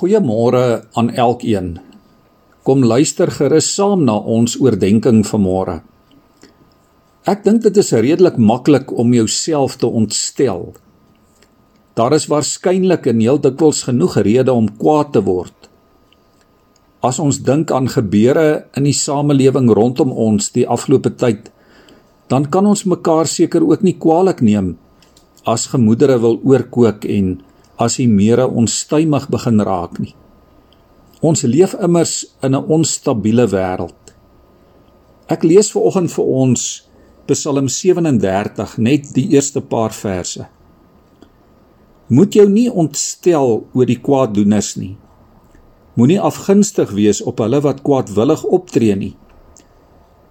Goeiemôre aan elkeen. Kom luister gerus saam na ons oordeenking vanmôre. Ek dink dit is redelik maklik om jouself te ontstel. Daar is waarskynlik en heel dikwels genoeg redes om kwaad te word. As ons dink aan gebeure in die samelewing rondom ons die afgelope tyd, dan kan ons mekaar seker ook nie kwaadlik neem as gemoedere wil oorkook en as die mere onstuimig begin raak nie. Ons leef immers in 'n onstabiele wêreld. Ek lees ver oggend vir ons Psalm 37 net die eerste paar verse. Moet jou nie ontstel oor die kwaaddoeners nie. Moenie afgunstig wees op hulle wat kwaadwillig optree nie.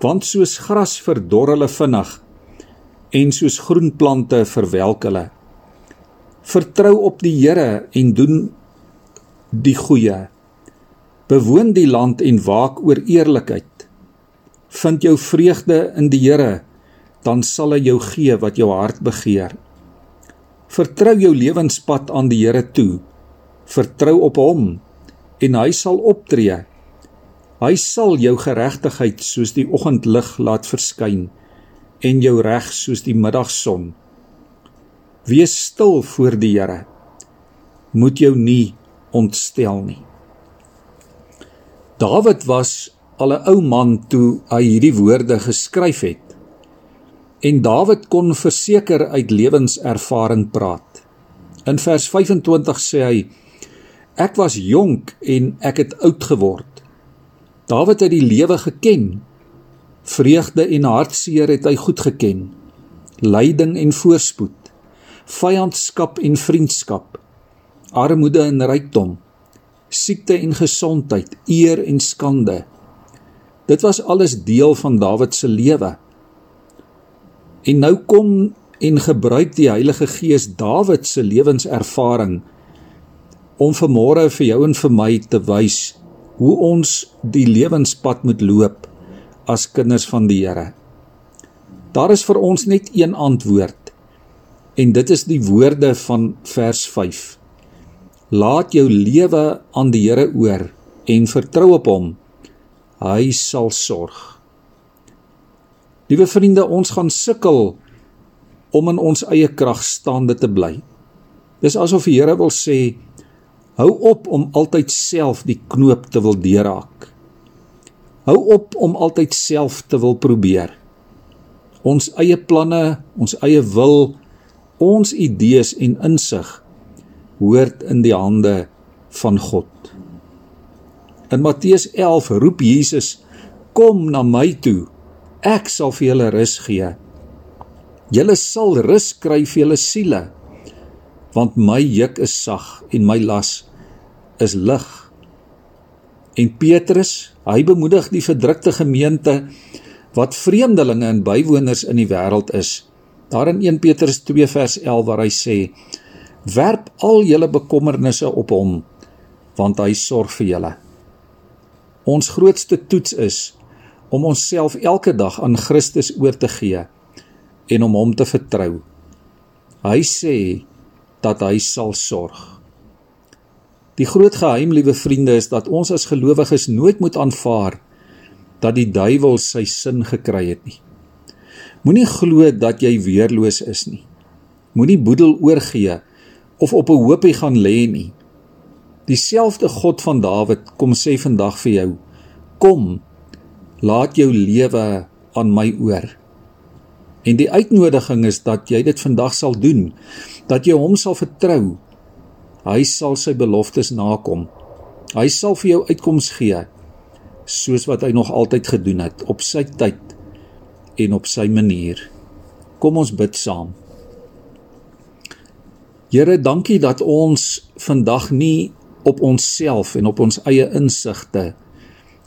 Want soos gras verdor hulle vinnig en soos groen plante verwelk hulle. Vertrou op die Here en doen die goeie. Bewoon die land en waak oor eerlikheid. Vind jou vreugde in die Here, dan sal hy jou gee wat jou hart begeer. Vertrou jou lewenspad aan die Here toe. Vertrou op hom en hy sal optree. Hy sal jou geregtigheid soos die oggendlig laat verskyn en jou reg soos die middagson. Wees stil voor die Here. Moet jou nie ontstel nie. Dawid was al 'n ou man toe hy hierdie woorde geskryf het. En Dawid kon verseker uit lewenservaring praat. In vers 25 sê hy: Ek was jonk en ek het oud geword. Dawid het die lewe geken. Vreugde en hartseer het hy goed geken. Lyding en voorspoed vyandskap en vriendskap, armoede en rykdom, siekte en gesondheid, eer en skande. Dit was alles deel van Dawid se lewe. En nou kom en gebruik die Heilige Gees Dawid se lewenservaring om vanmôre vir jou en vir my te wys hoe ons die lewenspad moet loop as kinders van die Here. Daar is vir ons net een antwoord En dit is die woorde van vers 5. Laat jou lewe aan die Here oor en vertrou op hom. Hy sal sorg. Liewe vriende, ons gaan sukkel om in ons eie krag staande te bly. Dis asof die Here wil sê, hou op om altyd self die knoop te wil deurhaak. Hou op om altyd self te wil probeer. Ons eie planne, ons eie wil ons idees en insig hoort in die hande van God. In Matteus 11 roep Jesus: "Kom na my toe. Ek sal vir julle rus gee. Julle sal rus kry vir julle siele, want my juk is sag en my las is lig." En Petrus, hy bemoedig die verdrukte gemeente wat vreemdelinge en bywoners in die wêreld is Daar in 1 Petrus 2 vers 11 waar hy sê: "Werp al julle bekommernisse op hom, want hy sorg vir julle." Ons grootste toets is om onsself elke dag aan Christus oor te gee en om hom te vertrou. Hy sê dat hy sal sorg. Die groot geheim, liewe vriende, is dat ons as gelowiges nooit moet aanvaar dat die duiwel sy sin gekry het nie. Moenie glo dat jy weerloos is nie. Moenie boedel oorgee of op 'n hoopie gaan lê nie. Dieselfde God van Dawid kom sê vandag vir jou: Kom, laat jou lewe aan my oor. En die uitnodiging is dat jy dit vandag sal doen, dat jy hom sal vertrou. Hy sal sy beloftes nakom. Hy sal vir jou uitkoms gee soos wat hy nog altyd gedoen het op sy tyd en op sy manier. Kom ons bid saam. Here, dankie dat ons vandag nie op onsself en op ons eie insigte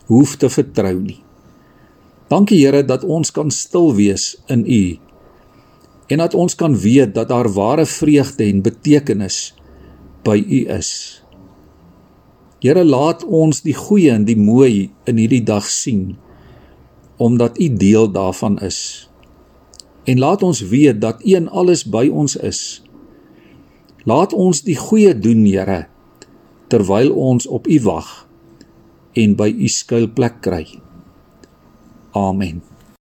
hoef te vertrou nie. Dankie Here dat ons kan stil wees in U en dat ons kan weet dat daar ware vreugde en betekenis by U is. Here, laat ons die goeie en die mooi in hierdie dag sien omdat U deel daarvan is. En laat ons weet dat U in alles by ons is. Laat ons die goeie doen, Here, terwyl ons op U wag en by U skuilplek kry. Amen.